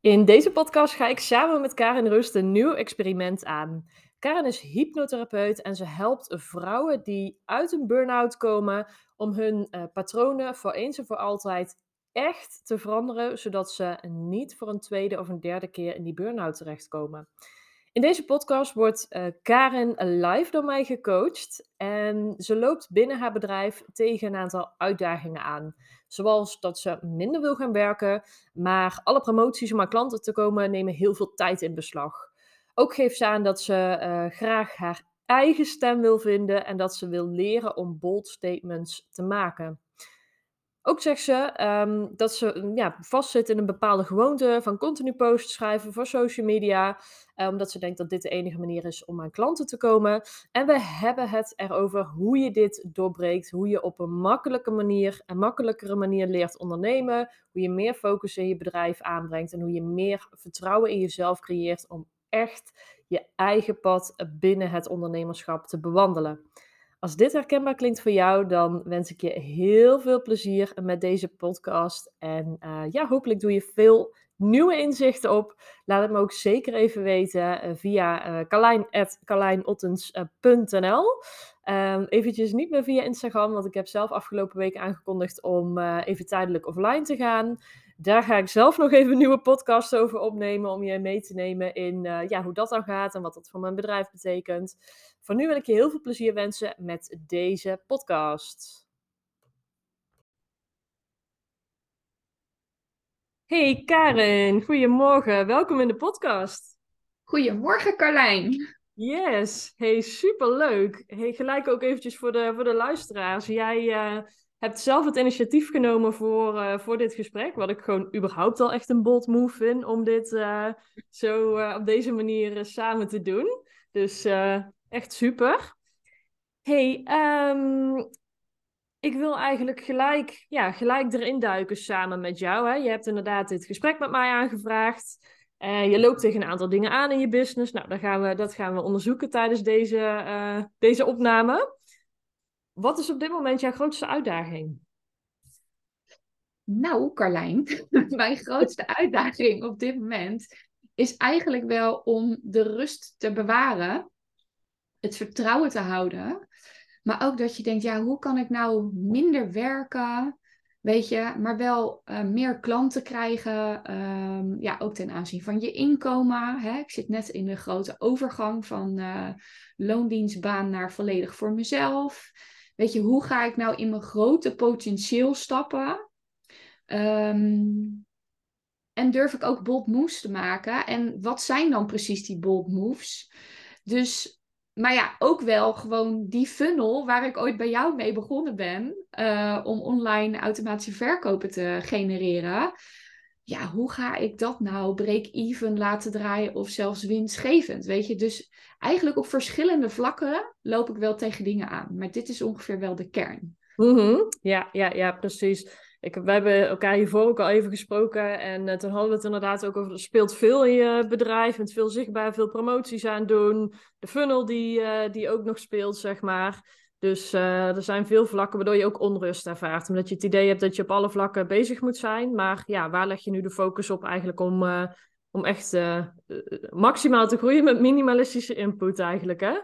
In deze podcast ga ik samen met Karin Rust een nieuw experiment aan. Karin is hypnotherapeut en ze helpt vrouwen die uit een burn-out komen om hun uh, patronen voor eens en voor altijd echt te veranderen, zodat ze niet voor een tweede of een derde keer in die burn-out terechtkomen. In deze podcast wordt uh, Karin live door mij gecoacht en ze loopt binnen haar bedrijf tegen een aantal uitdagingen aan. Zoals dat ze minder wil gaan werken, maar alle promoties om aan klanten te komen nemen heel veel tijd in beslag. Ook geeft ze aan dat ze uh, graag haar eigen stem wil vinden en dat ze wil leren om bold statements te maken. Ook zegt ze um, dat ze mm, ja, vastzit in een bepaalde gewoonte van continu posts schrijven voor social media. Uh, omdat ze denkt dat dit de enige manier is om aan klanten te komen. En we hebben het erover hoe je dit doorbreekt. Hoe je op een makkelijke manier, een makkelijkere manier leert ondernemen. Hoe je meer focus in je bedrijf aanbrengt. En hoe je meer vertrouwen in jezelf creëert om echt je eigen pad binnen het ondernemerschap te bewandelen. Als dit herkenbaar klinkt voor jou, dan wens ik je heel veel plezier met deze podcast. En uh, ja, hopelijk doe je veel nieuwe inzichten op. Laat het me ook zeker even weten uh, via uh, um, Eventjes niet meer via Instagram, want ik heb zelf afgelopen week aangekondigd om even tijdelijk offline te gaan. Daar ga ik zelf nog even een nieuwe podcast over opnemen om je mee te nemen in uh, ja, hoe dat dan gaat en wat dat voor mijn bedrijf betekent. Voor nu wil ik je heel veel plezier wensen met deze podcast. Hey Karen, goedemorgen. Welkom in de podcast. Goedemorgen Carlijn. Yes, hey, superleuk. Hey, gelijk ook eventjes voor de, voor de luisteraars. Jij uh, hebt zelf het initiatief genomen voor, uh, voor dit gesprek. Wat ik gewoon überhaupt al echt een bold move vind om dit uh, zo op deze manier samen te doen. Dus echt super. Hey, um, ik wil eigenlijk gelijk, ja, gelijk erin duiken samen met jou. Hè. Je hebt inderdaad dit gesprek met mij aangevraagd. Uh, je loopt tegen een aantal dingen aan in je business. Nou, dat gaan we, dat gaan we onderzoeken tijdens deze, deze opname. Wat is op dit moment jouw grootste uitdaging? Nou, Carlijn, mijn grootste uitdaging op dit moment is eigenlijk wel om de rust te bewaren, het vertrouwen te houden, maar ook dat je denkt, ja, hoe kan ik nou minder werken, weet je, maar wel uh, meer klanten krijgen, um, ja, ook ten aanzien van je inkomen. Hè? Ik zit net in de grote overgang van uh, loondienstbaan naar volledig voor mezelf. Weet je, hoe ga ik nou in mijn grote potentieel stappen? Um, en durf ik ook bold moves te maken? En wat zijn dan precies die bold moves? Dus, maar ja, ook wel gewoon die funnel waar ik ooit bij jou mee begonnen ben. Uh, om online automatische verkopen te genereren. Ja, hoe ga ik dat nou break-even laten draaien of zelfs winstgevend? Weet je, dus eigenlijk op verschillende vlakken loop ik wel tegen dingen aan. Maar dit is ongeveer wel de kern. Mm-hmm. Ja, ja, ja, precies. Ik, we hebben elkaar hiervoor ook al even gesproken. En uh, toen hadden we het inderdaad ook over. Er speelt veel in je bedrijf. Met veel zichtbaar, veel promoties aan doen. De funnel die, uh, die ook nog speelt, zeg maar. Dus uh, er zijn veel vlakken waardoor je ook onrust ervaart. Omdat je het idee hebt dat je op alle vlakken bezig moet zijn. Maar ja, waar leg je nu de focus op eigenlijk om om echt uh, maximaal te groeien met minimalistische input eigenlijk, hè?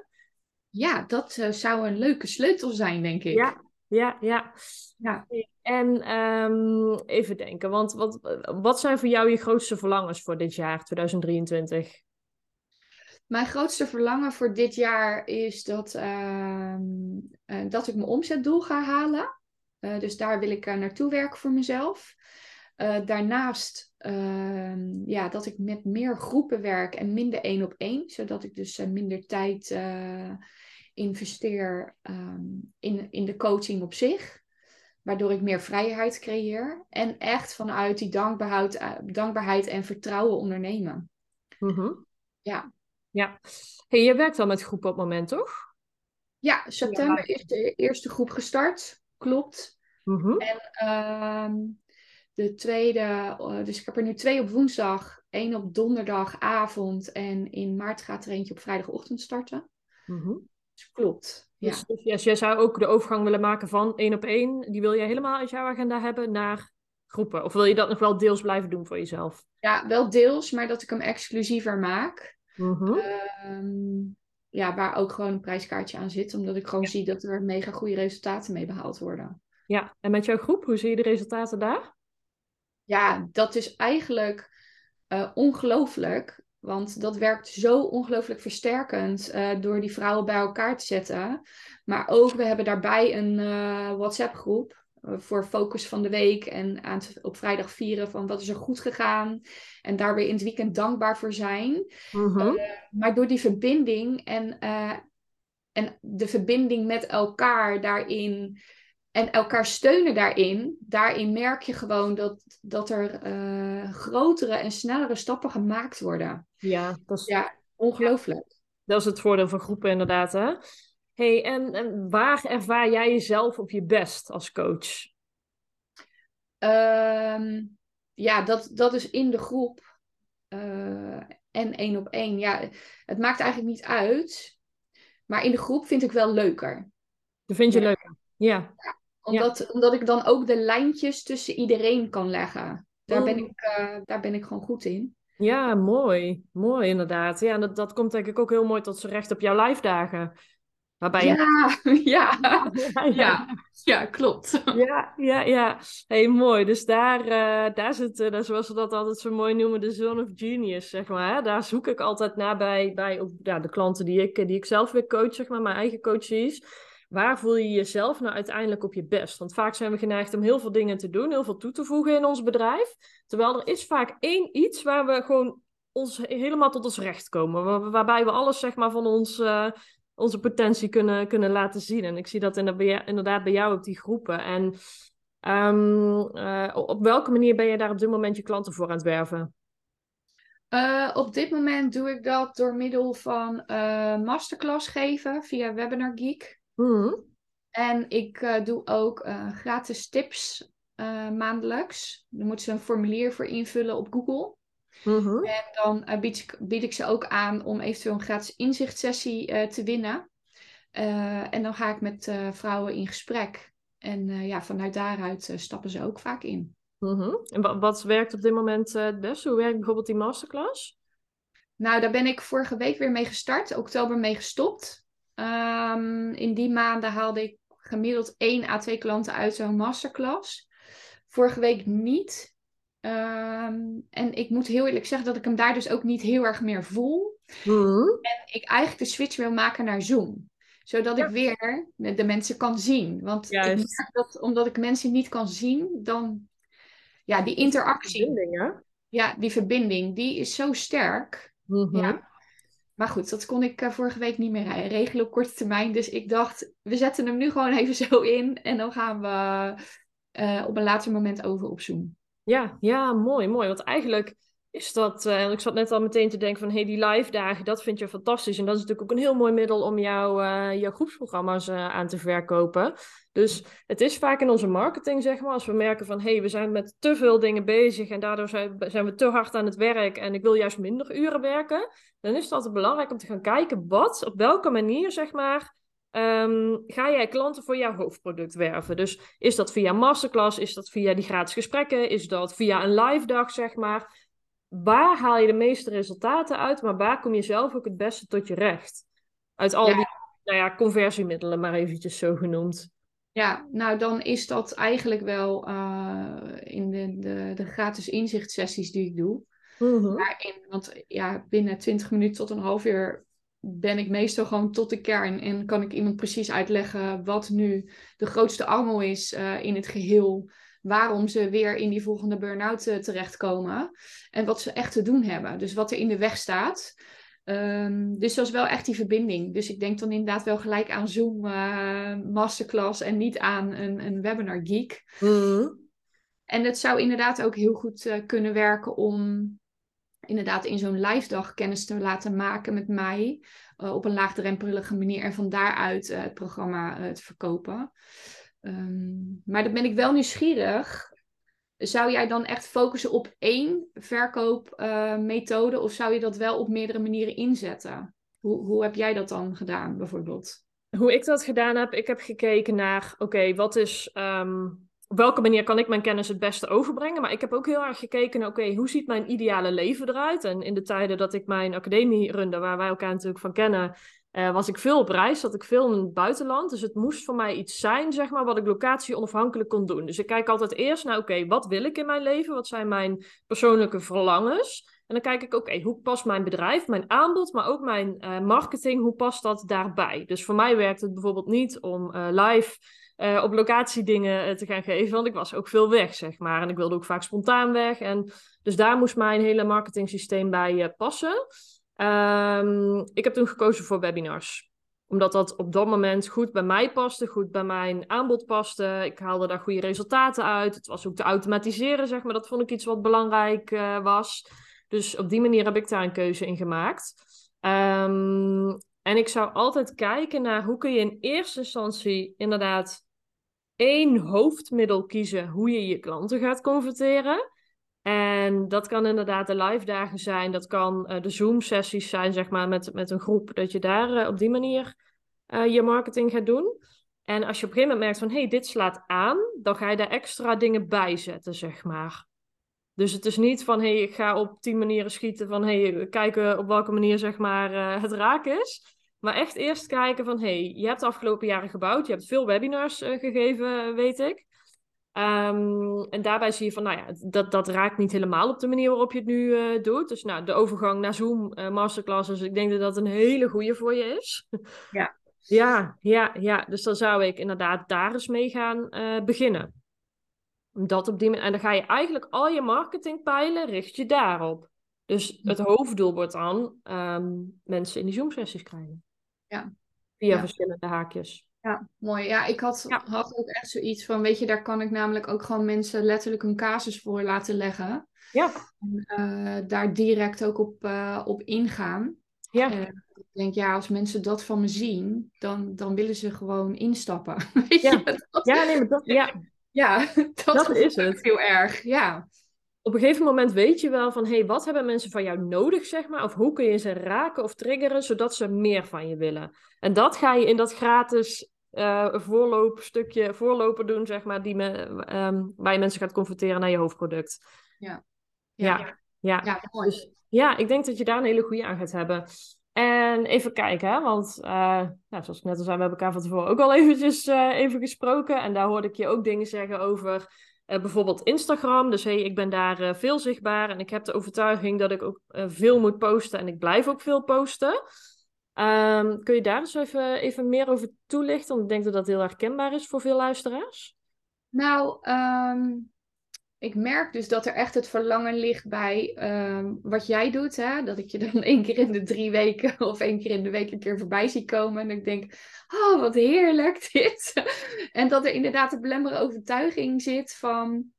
Ja, dat zou een leuke sleutel zijn, denk ik. Ja, ja, ja. ja. En um, even denken, want wat, wat zijn voor jou je grootste verlangens voor dit jaar, 2023? Mijn grootste verlangen voor dit jaar is dat, uh, dat ik mijn omzetdoel ga halen. dus daar wil ik naartoe werken voor mezelf. daarnaast uh, ja, dat ik met meer groepen werk en minder één op één. Zodat ik dus minder tijd investeer um, in, in de coaching op zich. Waardoor ik meer vrijheid creëer. En echt vanuit die dankbaarheid, eh, dankbaarheid en vertrouwen ondernemen. Mm -hmm. Ja. Ja. Hey, je werkt al met groepen op het moment, toch? Ja, september is de eerste groep gestart. Klopt. Mm -hmm. En ehm, de tweede, eh, dus ik heb er nu twee op woensdag, één op donderdagavond en in maart gaat er eentje op vrijdagochtend starten. Mm-hmm. Dus klopt. Ja. Dus, dus jij zou ook de overgang willen maken van één op één, die wil je helemaal uit jouw agenda hebben, naar groepen? Of wil je dat nog wel deels blijven doen voor jezelf? Ja, wel deels, maar dat ik hem exclusiever maak. Mhm. Ehm, ja, waar ook gewoon een prijskaartje aan zit. Omdat ik gewoon zie dat er mega goede resultaten mee behaald worden. Ja, en met jouw groep, hoe zie je de resultaten daar? Ja, dat is eigenlijk eh ongelooflijk. Want dat werkt zo ongelooflijk versterkend eh, door die vrouwen bij elkaar te zetten. Maar ook, we hebben daarbij een eh, WhatsApp-groep voor focus van de week. En aan het- op vrijdag vieren van wat is er goed gegaan. En daar weer in het weekend dankbaar voor zijn. Mhm. Maar door die verbinding en, eh, en de verbinding met elkaar daarin en elkaar steunen daarin, daarin merk je gewoon dat, dat er eh, grotere en snellere stappen gemaakt worden. Ja, dat is, Ja, ongelooflijk. dat is het voordeel van groepen inderdaad, hè? Hey, en, en waar ervaar jij jezelf op je best als coach? Ehm, ja, dat, dat is in de groep eh, en één op één. Ja, het maakt eigenlijk niet uit, maar in de groep vind ik wel leuker. Dat vind je Ja. leuk? Ja. Omdat, omdat ik dan ook de lijntjes tussen iedereen kan leggen. Daar, ben, Mm. ik, eh, daar ben ik gewoon goed in. Ja, mooi. Mooi inderdaad. Ja, en dat, dat komt denk ik ook heel mooi tot z'n recht op jouw live dagen. Waarbij je... Ja, ja, ja, ja, klopt. Ja, ja, ja. Hey, mooi. Dus daar, eh, daar zit, eh, zoals we dat altijd zo mooi noemen, de zone of genius, zeg maar. Hè? Daar zoek ik altijd naar bij, bij ook, ja, de klanten die ik, die ik zelf weer coach, zeg maar, mijn eigen coaches. Waar voel je jezelf nou uiteindelijk op je best? Want vaak zijn we geneigd om heel veel dingen te doen, heel veel toe te voegen in ons bedrijf. Terwijl er is vaak één iets waar we gewoon ons helemaal tot ons recht komen. Waar- waarbij we alles, zeg maar, van ons... eh, onze potentie kunnen, kunnen laten zien. En ik zie dat inderdaad bij jou- op die groepen. En ehm, eh, op welke manier ben je daar op dit moment je klanten voor aan het werven? Eh, op dit moment doe ik dat door middel van eh, masterclass geven via Webinar Geek. Mhm. En ik doe ook gratis tips maandelijks. Daar moeten ze een formulier voor invullen op Google. Mhm. En dan eh, bied, ik, bied ik ze ook aan om eventueel een gratis inzichtssessie eh, te winnen. Eh, en dan ga ik met vrouwen in gesprek. En ja, vanuit daaruit stappen ze ook vaak in. Mhm. En wa- wat werkt op dit moment het best? Hoe werkt bijvoorbeeld die masterclass? Nou, daar ben ik vorige week weer mee gestart, oktober mee gestopt. Ehm, in die maanden haalde ik gemiddeld 1 à 2 klanten uit zo'n masterclass. Vorige week niet. Ehm, en ik moet heel eerlijk zeggen dat ik hem daar dus ook niet heel erg meer voel. Mhm. Ik eigenlijk de switch wil maken naar Zoom. Zodat Ja. ik weer de de mensen kan zien. Want ik merk dat omdat ik mensen niet kan zien, dan... Ja, die interactie, hè? ja, die verbinding, die is zo sterk. Mhm. Ja. Maar goed, dat kon ik eh, vorige week niet meer regelen op korte termijn. Dus ik dacht, we zetten hem nu gewoon even zo in. En dan gaan we eh, op een later moment over op Zoom. Ja, ja, mooi, mooi. Want eigenlijk is dat, eh, ik zat net al meteen te denken van, hey, die live dagen, dat vind je fantastisch. En dat is natuurlijk ook een heel mooi middel om jouw, eh, jouw groepsprogramma's eh, aan te verkopen. Dus het is vaak in onze marketing, zeg maar, als we merken van, hey, we zijn met te veel dingen bezig en daardoor zijn we te hard aan het werk en ik wil juist minder uren werken, dan is het altijd belangrijk om te gaan kijken wat, op welke manier, zeg maar, ehm, ga jij klanten voor jouw hoofdproduct werven. Dus is dat via masterclass, is dat via die gratis gesprekken, is dat via een live dag, zeg maar. Waar haal je de meeste resultaten uit, maar waar kom je zelf ook het beste tot je recht? Uit al Ja. die nou ja, conversiemiddelen, maar eventjes zo genoemd. Ja, nou dan is dat eigenlijk wel eh, in de, de, de gratis inzichtssessies die ik doe. Mhm. Daarin, want ja, binnen 20 minuten tot een half uur ben ik meestal gewoon tot de kern. En kan ik iemand precies uitleggen wat nu de grootste angel is eh, in het geheel. Waarom ze weer in die volgende burn-out eh, terechtkomen. En wat ze echt te doen hebben. Dus wat er in de weg staat. Ehm, dus dat is wel echt die verbinding. Dus ik denk dan inderdaad wel gelijk aan Zoom eh, masterclass en niet aan een, een webinar geek. Mhm. En het zou inderdaad ook heel goed kunnen werken om inderdaad in zo'n live dag kennis te laten maken met mij. eh, op een laagdrempelige manier en van daaruit eh, het programma eh, te verkopen. Ehm, maar dan ben ik wel nieuwsgierig. Zou jij dan echt focussen op één verkoopmethode of zou je dat wel op meerdere manieren inzetten? Hoe, hoe heb jij dat dan gedaan bijvoorbeeld? Hoe ik dat gedaan heb, ik heb gekeken naar, oké, wat is, ehm, op welke manier kan ik mijn kennis het beste overbrengen? Maar ik heb ook heel erg gekeken oké, hoe ziet mijn ideale leven eruit? En in de tijden dat ik mijn academie runde, waar wij elkaar natuurlijk van kennen, uh, was ik veel op reis, zat ik veel in het buitenland. Dus het moest voor mij iets zijn, zeg maar, wat ik locatie onafhankelijk kon doen. Dus ik kijk altijd eerst naar, oké, wat wil ik in mijn leven? Wat zijn mijn persoonlijke verlangens? En dan kijk ik, oké, hoe past mijn bedrijf, mijn aanbod, maar ook mijn uh, marketing, hoe past dat daarbij? Dus voor mij werkt het bijvoorbeeld niet om uh, live uh, op locatie dingen te gaan geven, want ik was ook veel weg, zeg maar. En ik wilde ook vaak spontaan weg. En dus daar moest mijn hele marketing systeem bij passen. Um, ik heb toen gekozen voor webinars omdat dat op dat moment goed bij mij paste, goed bij mijn aanbod paste. Ik haalde daar goede resultaten uit. Het was ook te automatiseren, zeg maar. Dat vond ik iets wat belangrijk was. Dus op die manier heb ik daar een keuze in gemaakt. Um, en ik zou altijd kijken naar hoe kun je in eerste instantie inderdaad één hoofdmiddel kiezen hoe je je klanten gaat converteren. En dat kan inderdaad de live dagen zijn, dat kan uh, de Zoom-sessies zijn, zeg maar, met, met een groep, dat je daar uh, op die manier uh, je marketing gaat doen. En als je op een gegeven moment merkt van, hé, hey, dit slaat aan, dan ga je daar extra dingen bij zetten, zeg maar. Dus het is niet van, hé, hey, ik ga op tien manieren schieten van, hé, hey, kijken op welke manier, zeg maar, het raak is. Maar echt eerst kijken van, hé, hey, je hebt de afgelopen jaren gebouwd, je hebt veel webinars gegeven, weet ik. Um, en daarbij zie je van, nou ja, dat, dat raakt niet helemaal op de manier waarop je het nu uh, doet. Dus nou, de overgang naar Zoom uh, masterclasses, ik denk dat dat een hele goede voor je is. Ja. ja, ja, ja. Dus dan zou ik inderdaad daar eens mee gaan beginnen. Dat op die en dan ga je eigenlijk al je marketingpijlen richt je daarop. Dus het hoofddoel wordt dan um, mensen in die Zoom-sessies krijgen. Ja. Via ja. verschillende haakjes. Ja, mooi. Ja, ik had, Ja. had ook echt zoiets van, weet je, daar kan ik namelijk ook gewoon mensen letterlijk een casus voor laten leggen. Ja, En eh, daar direct ook op, eh, op ingaan. ja. Ik denk, ja, als mensen dat van me zien, dan, dan willen ze gewoon instappen. Weet Ja. ja nee, maar dat, ja, ja, dat, is het. heel erg. Ja, op een gegeven moment weet je wel van, hé, hey, wat hebben mensen van jou nodig, zeg maar? Of hoe kun je ze raken of triggeren, zodat ze meer van je willen? En dat ga je in dat gratis uh, voorloopstukje, voorlopen doen, zeg maar, die me, um, waar je mensen gaat converteren naar je hoofdproduct. ja, Ja, ja. ja. ja mooi. Dus ja, ik denk dat je daar een hele goede aan gaat hebben. En even kijken, hè, want uh, nou, zoals ik net al zei, we hebben elkaar van tevoren ook al eventjes uh, even gesproken. En daar hoorde ik je ook dingen zeggen over uh, bijvoorbeeld Instagram. Dus hey, ik ben daar uh, veel zichtbaar en ik heb de overtuiging dat ik ook uh, veel moet posten en ik blijf ook veel posten. Um, kun je daar eens even, even meer over toelichten? Want ik denk dat dat heel herkenbaar is voor veel luisteraars. Nou, um, ik merk dus dat er echt het verlangen ligt bij um, wat jij doet. Hè? Dat ik je dan één keer in de drie weken of één keer in de week een keer voorbij zie komen. En ik denk, oh wat heerlijk dit. en dat er inderdaad een belemmere overtuiging zit van...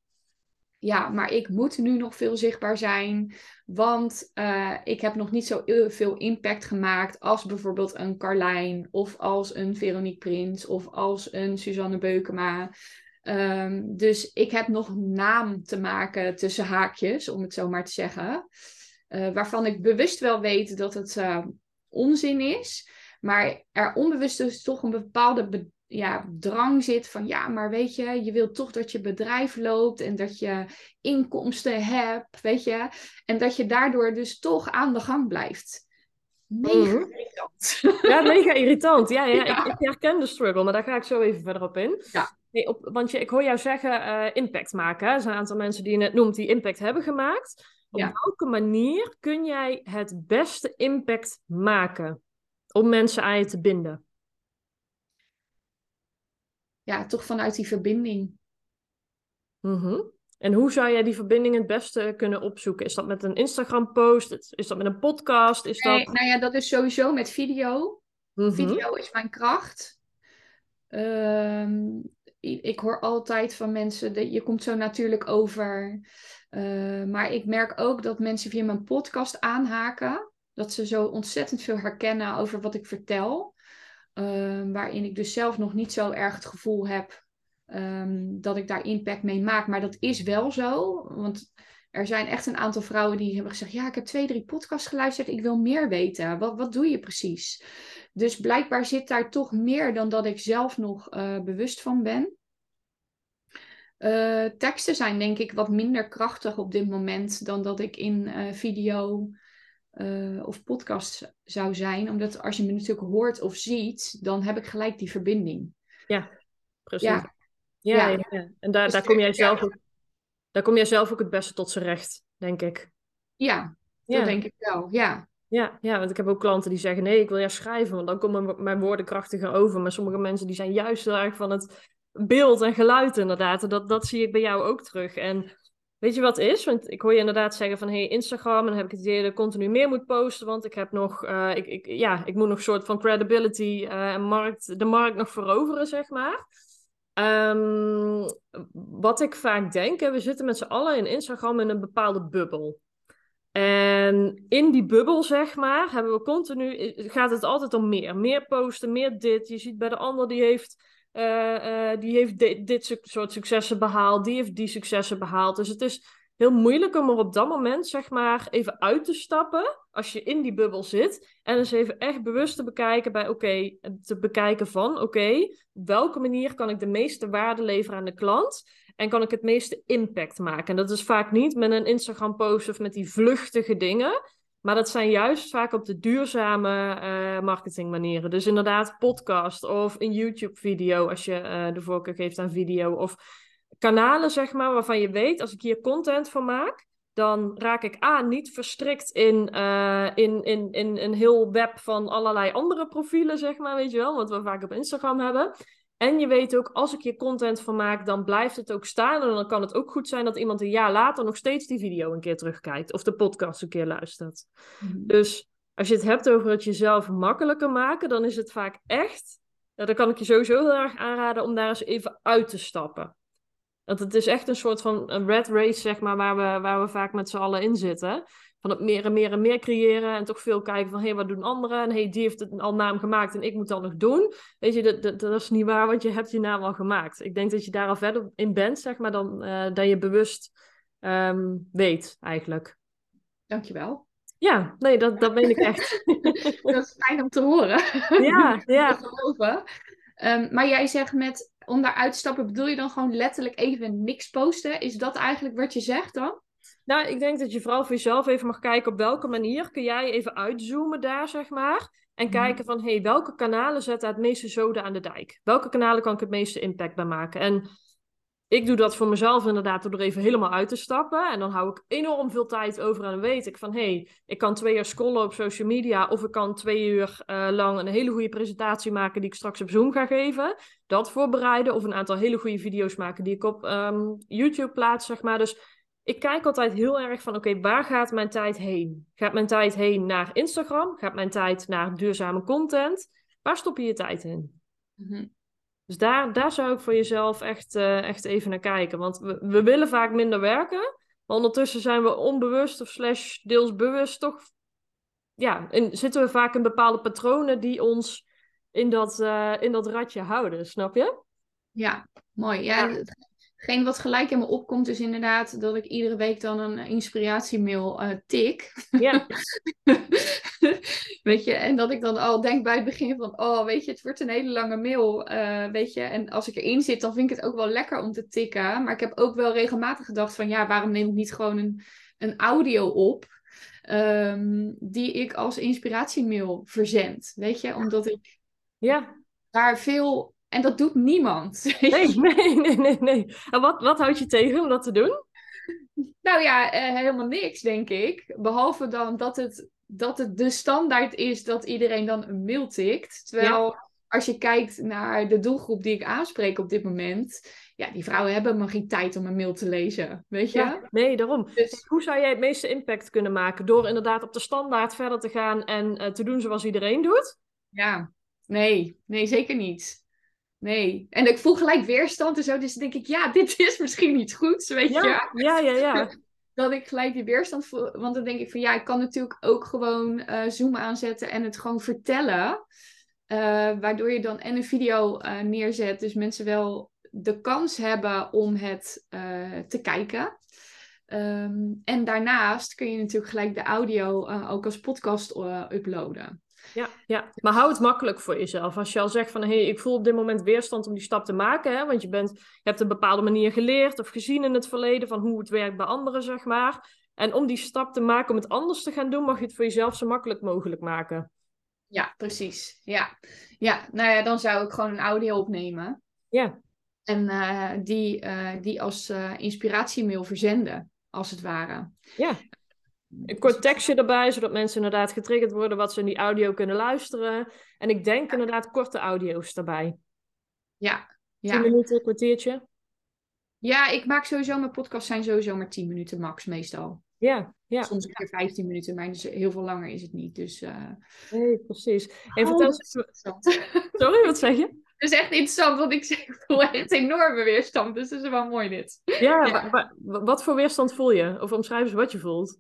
Ja, maar ik moet nu nog veel zichtbaar zijn. Want uh, ik heb nog niet zo veel impact gemaakt als bijvoorbeeld een Carlijn. Of als een Veronique Prins. Of als een Suzanne Beukema. Um, dus ik heb nog naam te maken tussen haakjes, om het zo maar te zeggen. Uh, waarvan ik bewust wel weet dat het uh, onzin is. Maar er onbewust dus toch een bepaalde be ja, drang zit van... Ja, maar weet je, je wilt toch dat je bedrijf loopt en dat je inkomsten hebt, weet je. En dat je daardoor dus toch aan de gang blijft. Mega mm -hmm. irritant. Ja, mega irritant. Ja, ja, ja. Ik, ik herken de struggle, maar daar ga ik zo even verder op in. Ja. Nee, op, want je, ik hoor jou zeggen uh, impact maken. Hè? Er zijn een aantal mensen die je net noemt die impact hebben gemaakt. Op Ja. welke manier kun jij het beste impact maken om mensen aan je te binden? Ja, toch vanuit die verbinding. Mhm. En hoe zou jij die verbinding het beste kunnen opzoeken? Is dat met een Instagram-post? Is dat met een podcast? Is Nee, dat... nou ja, dat is sowieso met video. Mhm. Video is mijn kracht. Ehm, i- ik hoor altijd van mensen dat je komt zo natuurlijk over. Eh, maar ik merk ook dat mensen via mijn podcast aanhaken. Dat ze zo ontzettend veel herkennen over wat ik vertel. Ehm, waarin ik dus zelf nog niet zo erg het gevoel heb ehm, dat ik daar impact mee maak. Maar dat is wel zo. Want er zijn echt een aantal vrouwen die hebben gezegd: Ja, ik heb twee, drie podcasts geluisterd. Ik wil meer weten. Wat, wat doe je precies? Dus blijkbaar zit daar toch meer dan dat ik zelf nog uh, bewust van ben. Uh, teksten zijn denk ik wat minder krachtig op dit moment dan dat ik in uh, video of podcast zou zijn. Omdat als je me natuurlijk hoort of ziet, dan heb ik gelijk die verbinding. Ja, precies. Ja, ja, ja. ja. en daar, dus daar, kom jij zelf ook, daar kom jij zelf ook het beste tot z'n recht, denk ik. Ja, dat denk ik wel, ja. Ja, ja, want ik heb ook klanten die zeggen: nee, ik wil ja schrijven, want dan komen mijn woorden krachtiger over. Maar sommige mensen die zijn juist heel erg van het beeld en geluid, inderdaad. En dat, dat zie ik bij jou ook terug. En weet je wat is? Want ik hoor je inderdaad zeggen van hey, Instagram, en dan heb ik het idee dat ik continu meer moet posten, want ik heb nog, uh, ik, ik, ja, ik moet nog een soort van credibility uh, en markt, de markt nog veroveren, zeg maar. Um, wat ik vaak denk, we zitten met z'n allen in Instagram in een bepaalde bubbel. En in die bubbel, zeg maar, hebben we continu, gaat het altijd om meer. Meer posten, meer dit. Je ziet bij de ander, die heeft, uh, uh, die heeft dit soort successen behaald, die heeft die successen behaald. Dus het is heel moeilijk om er op dat moment, zeg maar, even uit te stappen, als je in die bubbel zit, en eens even echt bewust te bekijken bij, oké, te bekijken van, oké, welke manier kan ik de meeste waarde leveren aan de klant? En kan ik het meeste impact maken? En dat is vaak niet met een Instagram-post of met die vluchtige dingen. Maar dat zijn juist vaak op de duurzame uh, marketingmanieren. Dus inderdaad, podcast of een YouTube-video als je uh, de voorkeur geeft aan video. Of kanalen, zeg maar, waarvan je weet, als ik hier content van maak, dan raak ik A, niet verstrikt in, uh, in, in, in een heel web van allerlei andere profielen, zeg maar, weet je wel, wat we vaak op Instagram hebben. En je weet ook, als ik hier content van maak, dan blijft het ook staan. En dan kan het ook goed zijn dat iemand een jaar later nog steeds die video een keer terugkijkt. Of de podcast een keer luistert. Mhm. Dus als je het hebt over het jezelf makkelijker maken, dan is het vaak echt. Ja, dan kan ik je sowieso heel erg aanraden om daar eens even uit te stappen. Want het is echt een soort van een red race, zeg maar, waar we, waar we vaak met z'n allen in zitten van het meer en meer en meer creëren. En toch veel kijken van, hé, hey, wat doen anderen? En hey, die heeft het al naam gemaakt en ik moet dat nog doen. Weet je, dat, dat, dat, is niet waar, want je hebt je naam al gemaakt. Ik denk dat je daar al verder in bent, zeg maar, dan uh, dat je bewust um, weet, eigenlijk. Dankjewel. Ja, nee, dat, dat ben ik echt. dat is fijn om te horen. Ja, ja. Um, maar jij zegt met om daar uit te stappen, bedoel je dan gewoon letterlijk even niks posten? Is dat eigenlijk wat je zegt dan? Nou, ik denk dat je vooral voor jezelf even mag kijken op welke manier kun jij even uitzoomen daar, zeg maar. En mhm. kijken van, hey, welke kanalen zetten het meeste zoden aan de dijk? Welke kanalen kan ik het meeste impact bij maken? En ik doe dat voor mezelf inderdaad door er even helemaal uit te stappen. En dan hou ik enorm veel tijd over en dan weet ik van... hé, hey, ik kan twee uur scrollen op social media... of ik kan twee uur uh, lang een hele goede presentatie maken... die ik straks op Zoom ga geven. Dat voorbereiden. Of een aantal hele goede video's maken... die ik op um, YouTube plaats, zeg maar. Dus ik kijk altijd heel erg van, oké, waar gaat mijn tijd heen? Gaat mijn tijd heen naar Instagram? Gaat mijn tijd naar duurzame content? Waar stop je je tijd in? Mhm. Dus daar, daar zou ik voor jezelf echt, uh, echt even naar kijken. Want we, we willen vaak minder werken. Maar ondertussen zijn we onbewust of slash deels bewust toch... Ja, in, zitten we vaak in bepaalde patronen die ons in dat, uh, in dat ratje houden, snap je? Ja, mooi. Ja, ja. Geen wat gelijk in me opkomt is inderdaad dat ik iedere week dan een inspiratiemail uh, tik. Ja. weet je, en dat ik dan al denk bij het begin van, oh, weet je, het wordt een hele lange mail, uh, weet je. En als ik erin zit, dan vind ik het ook wel lekker om te tikken. Maar ik heb ook wel regelmatig gedacht van, ja, waarom neem ik niet gewoon een, een audio op? Um, die ik als inspiratiemail verzend, weet je, omdat ik ja. daar veel en dat doet niemand. Nee, nee, nee, nee. nee. En wat, wat houdt je tegen om dat te doen? Nou ja, eh, helemaal niks, denk ik. Behalve dan dat het, dat het de standaard is dat iedereen dan een mail tikt. Terwijl als je kijkt naar de doelgroep die ik aanspreek op dit moment. Ja, die vrouwen hebben maar geen tijd om een mail te lezen. Weet je? Ja, nee, daarom. Dus... Hoe zou jij het meeste impact kunnen maken? Door inderdaad op de standaard verder te gaan en uh, te doen zoals iedereen doet? Ja, nee, nee, zeker niet. Nee. En ik voel gelijk weerstand en zo. Dus denk ik, ja, dit is misschien niet goed, weet ja, je. Ja, ja, ja. dat ik gelijk die weerstand voel. Want dan denk ik van, ja, ik kan natuurlijk ook gewoon uh, Zoom aanzetten en het gewoon vertellen. Uh, waardoor je dan en een video uh, neerzet. Dus mensen wel de kans hebben om het te kijken. Um, en daarnaast kun je natuurlijk gelijk de audio ook als podcast uploaden. Ja, ja, maar hou het makkelijk voor jezelf. Als je al zegt van, hé, hey, ik voel op dit moment weerstand om die stap te maken, hè, want je, bent, je hebt een bepaalde manier geleerd of gezien in het verleden van hoe het werkt bij anderen, zeg maar. En om die stap te maken om het anders te gaan doen, mag je het voor jezelf zo makkelijk mogelijk maken. Ja, precies. Ja, ja nou ja, dan zou ik gewoon een audio opnemen. Ja. En uh, die, uh, die als uh, inspiratiemail verzenden, als het ware. Ja. Een kort tekstje erbij, zodat mensen inderdaad getriggerd worden wat ze in die audio kunnen luisteren. En ik denk inderdaad korte audio's erbij. Ja. ja. Tien minuten, een kwartiertje. Ja, ik maak sowieso, mijn podcast zijn sowieso maar 10 minuten max meestal. Ja, ja. Soms een keer 15 minuten, maar dus heel veel langer is het niet. Dus, uh... Nee, precies. En vertel eens... Sorry, wat zeg je? Het is echt interessant, want ik, ik voel echt enorme weerstand. Dus dat is wel mooi dit. Ja, ja. wat voor weerstand voel je? Of omschrijf eens wat je voelt.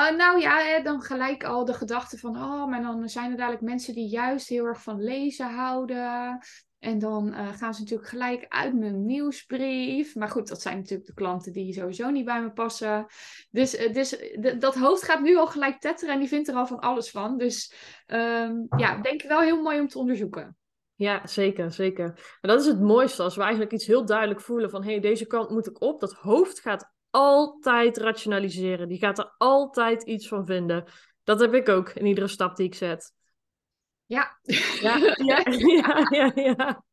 Uh, nou ja, dan gelijk al de gedachte van, oh, maar dan zijn er dadelijk mensen die juist heel erg van lezen houden. En dan uh, gaan ze natuurlijk gelijk uit mijn nieuwsbrief. Maar goed, dat zijn natuurlijk de klanten die sowieso niet bij me passen. Dus, uh, dus dat hoofd gaat nu al gelijk tetteren en die vindt er al van alles van. Dus um, ja, denk ik wel heel mooi om te onderzoeken. Ja, zeker, zeker. En dat is het mooiste als we eigenlijk iets heel duidelijk voelen van hé, hey, deze kant moet ik op. Dat hoofd gaat altijd rationaliseren. Die gaat er altijd iets van vinden. Dat heb ik ook in iedere stap die ik zet. Ja. Ja, ja, ja, ja, ja.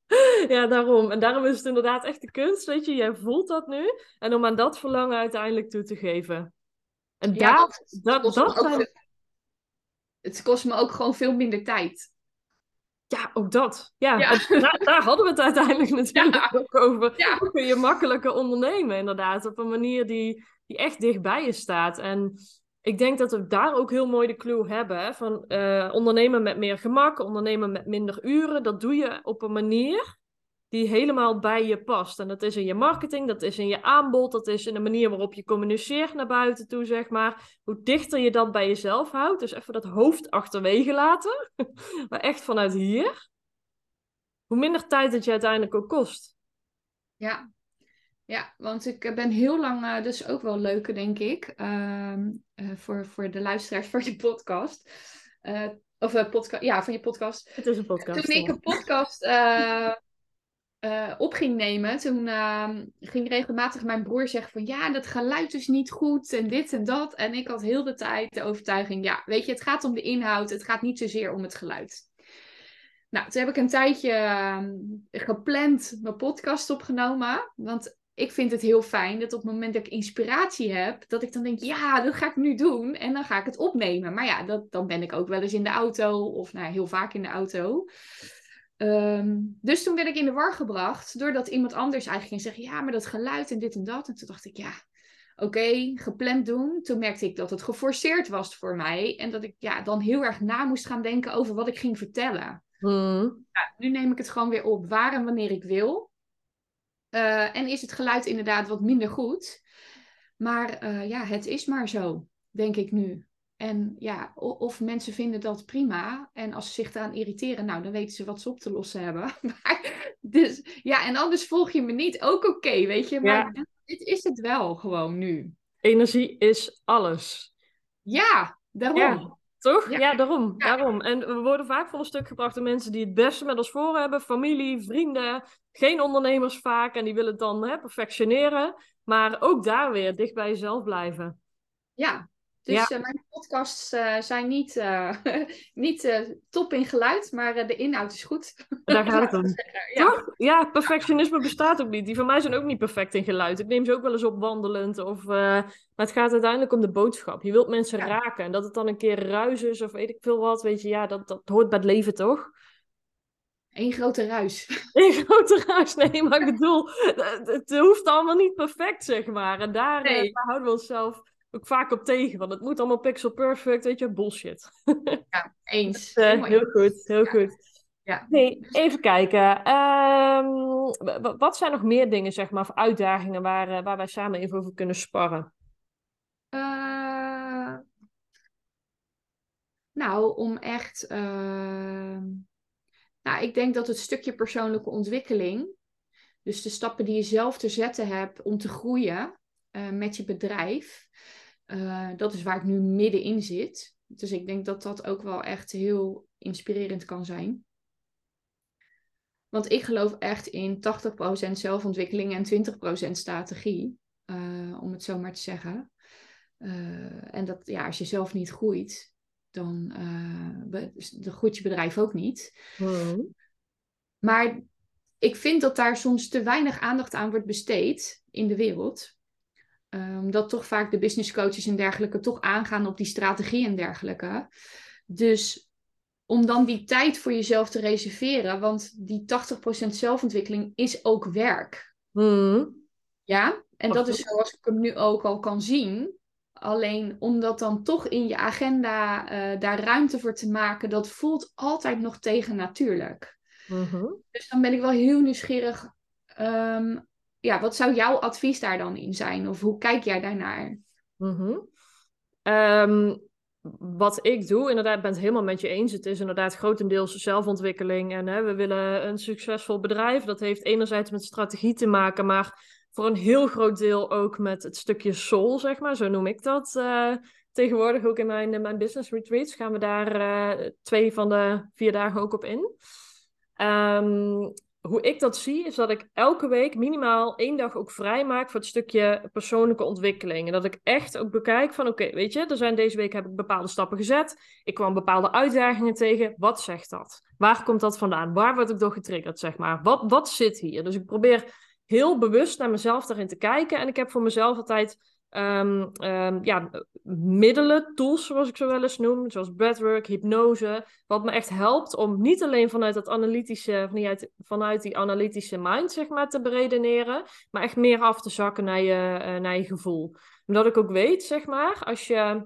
Ja, daarom. En daarom is het inderdaad echt de kunst, weet je. Jij voelt dat nu. En om aan dat verlangen uiteindelijk toe te geven. En ja, daar, dat, dat zijn... ook, het kost me ook gewoon veel minder tijd. Ja, ook dat. Ja, Daar, daar hadden we het uiteindelijk natuurlijk Ja. ook over. Ja. Hoe kun je makkelijker ondernemen, inderdaad. Op een manier die, die echt dichtbij je staat. En ik denk dat we daar ook heel mooi de clue hebben. Hè? Van eh, ondernemen met meer gemak, ondernemen met minder uren. Dat doe je op een manier die helemaal bij je past. En dat is in je marketing, dat is in je aanbod, dat is in de manier waarop je communiceert naar buiten toe, zeg maar. Hoe dichter je dat bij jezelf houdt, dus even dat hoofd achterwege laten, maar echt vanuit hier, hoe minder tijd het je uiteindelijk ook kost. Ja. Ja, want ik ben heel lang, eh, dus ook wel leuke, denk ik, ehm, eh, voor, voor de luisteraars van je podcast. Eh, of podcast, ja, van je podcast. Het is een podcast. Toen ik een podcast eh, op ging nemen, toen ehm, ging regelmatig mijn broer zeggen van ja, dat geluid is niet goed en dit en dat. En ik had heel de tijd de overtuiging, ja, weet je, het gaat om de inhoud, het gaat niet zozeer om het geluid. Nou, toen heb ik een tijdje ehm, gepland mijn podcast opgenomen, want ik vind het heel fijn dat op het moment dat ik inspiratie heb, dat ik dan denk, ja, dat ga ik nu doen en dan ga ik het opnemen. Maar ja, dat, dan ben ik ook wel eens in de auto of nou, heel vaak in de auto. Ehm, dus toen werd ik in de war gebracht, doordat iemand anders eigenlijk ging zeggen, ja, maar dat geluid en dit en dat. En toen dacht ik, ja, oké, gepland doen. Toen merkte ik dat het geforceerd was voor mij en dat ik ja, dan heel erg na moest gaan denken over wat ik ging vertellen. Hmm. Ja, nu neem ik het gewoon weer op waar en wanneer ik wil. Eh, en is het geluid inderdaad wat minder goed. Maar eh, ja, het is maar zo, denk ik nu. En ja, of mensen vinden dat prima. En als ze zich eraan irriteren, nou, dan weten ze wat ze op te lossen hebben. Maar, dus ja, en anders volg je me niet. Ook oké, weet je. Maar Ja. dit is het wel gewoon nu. Energie is alles. Ja, daarom. Ja. Toch? Ja, Ja. daarom, daarom. En we worden vaak voor een stuk gebracht door mensen die het beste met ons voor hebben. Familie, vrienden, geen ondernemers vaak. En die willen het dan hè, perfectioneren. Maar ook daar weer dicht bij jezelf blijven. Ja, dus Ja. eh, mijn podcasts eh, zijn niet, eh, niet top in geluid, maar de inhoud is goed. Daar gaat het om. Ja. Toch? Ja, perfectionisme bestaat ook niet. Die van mij zijn ook niet perfect in geluid. Ik neem ze ook wel eens op wandelend. Of, Maar het gaat uiteindelijk om de boodschap. Je wilt mensen Ja. raken. En dat het dan een keer ruis is of weet ik veel wat. Weet je, ja, dat, dat hoort bij het leven toch? Eén grote ruis. Een grote ruis, nee, maar ik bedoel, het, het hoeft allemaal niet perfect, zeg maar. En daar, eh, daar houden we onszelf ook vaak op tegen. Want het moet allemaal pixel perfect, weet je, bullshit. Ja, eens. Eh, Helemaal heel goed, heel Ja. goed. Ja. Hey, even kijken. Ehm, wat zijn nog meer dingen, zeg maar, of uitdagingen waar, eh, waar wij samen even over kunnen sparren? Eh, nou, om echt. eh, nou, ik denk dat het stukje persoonlijke ontwikkeling. Dus de stappen die je zelf te zetten hebt om te groeien eh, met je bedrijf. Eh, dat is waar ik nu middenin zit. Dus ik denk dat dat ook wel echt heel inspirerend kan zijn. Want ik geloof echt in 80% zelfontwikkeling en 20% strategie, uh, om het zo maar te zeggen. Uh, en dat, ja, als je zelf niet groeit, dan groeit je bedrijf ook niet. Mm. Maar ik vind dat daar soms te weinig aandacht aan wordt besteed in de wereld. Ehm, toch vaak de business coaches en dergelijke toch aangaan op die strategie en dergelijke. Dus om dan die tijd voor jezelf te reserveren, want die 80% zelfontwikkeling is ook werk. Mm. Ja, en dat is zoals ik hem nu ook al kan zien. Alleen om dat dan toch in je agenda uh, daar ruimte voor te maken, dat voelt altijd nog tegen natuurlijk. Mhm. Dus dan ben ik wel heel nieuwsgierig. Um, ja, wat zou jouw advies daar dan in zijn? Of hoe kijk jij daarnaar? Mm wat ik doe, inderdaad, ben het helemaal met je eens. Het is inderdaad grotendeels zelfontwikkeling. En hè, we willen een succesvol bedrijf. Dat heeft enerzijds met strategie te maken, maar voor een heel groot deel ook met het stukje soul, zeg maar. Zo noem ik dat. Uh, tegenwoordig ook in mijn, mijn business retreats gaan we daar uh, twee van de vier dagen ook op in. Um, hoe ik dat zie, is dat ik elke week minimaal één dag ook vrij maak voor het stukje persoonlijke ontwikkeling. En dat ik echt ook bekijk van, oké, weet je, er zijn deze week heb ik bepaalde stappen gezet. Ik kwam bepaalde uitdagingen tegen. Wat zegt dat? Waar komt dat vandaan? Waar word ik door getriggerd, zeg maar? Wat, wat zit hier? Dus ik probeer heel bewust naar mezelf daarin te kijken. En ik heb voor mezelf altijd um, ja, middelen, tools zoals ik zo wel eens noem, zoals breathwork, hypnose, wat me echt helpt om niet alleen vanuit, dat analytische, vanuit, vanuit die analytische mind zeg maar, te beredeneren, maar echt meer af te zakken naar je, uh, naar je gevoel. Omdat ik ook weet, zeg maar, als je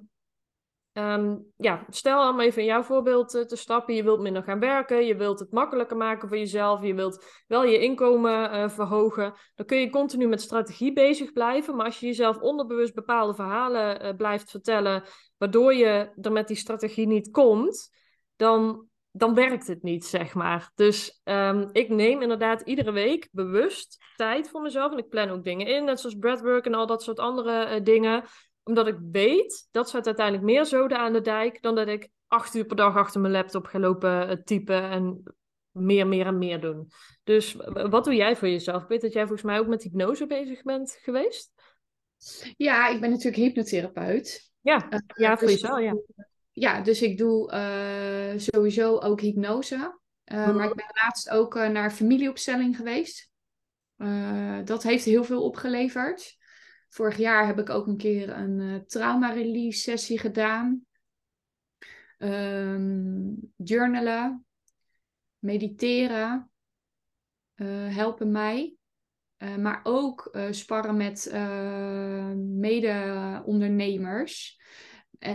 Um, ja, stel om even in jouw voorbeeld uh, te stappen. Je wilt minder gaan werken, je wilt het makkelijker maken voor jezelf, je wilt wel je inkomen uh, verhogen. Dan kun je continu met strategie bezig blijven. Maar als je jezelf onderbewust bepaalde verhalen uh, blijft vertellen, waardoor je er met die strategie niet komt, dan, dan werkt het niet, zeg maar. Dus um, ik neem inderdaad iedere week bewust tijd voor mezelf. En ik plan ook dingen in, net zoals breathwork en al dat soort andere dingen omdat ik weet, dat zet uiteindelijk meer zoden aan de dijk dan dat ik acht uur per dag achter mijn laptop ga lopen eh, typen en meer, meer en meer doen. Dus wat doe jij voor jezelf? Ik weet dat jij volgens mij ook met hypnose bezig bent geweest. Ja, ik ben natuurlijk hypnotherapeut. Ja, uh, ja voor dus jezelf, ja. Ja, dus ik doe uh, sowieso ook hypnose. Uh, Maar ik ben laatst ook naar familieopstelling geweest. dat heeft heel veel opgeleverd. Vorig jaar heb ik ook een keer een uh, trauma-release sessie gedaan. Um, journalen, mediteren uh, helpen mij. Uh, maar ook sparren met mede-ondernemers.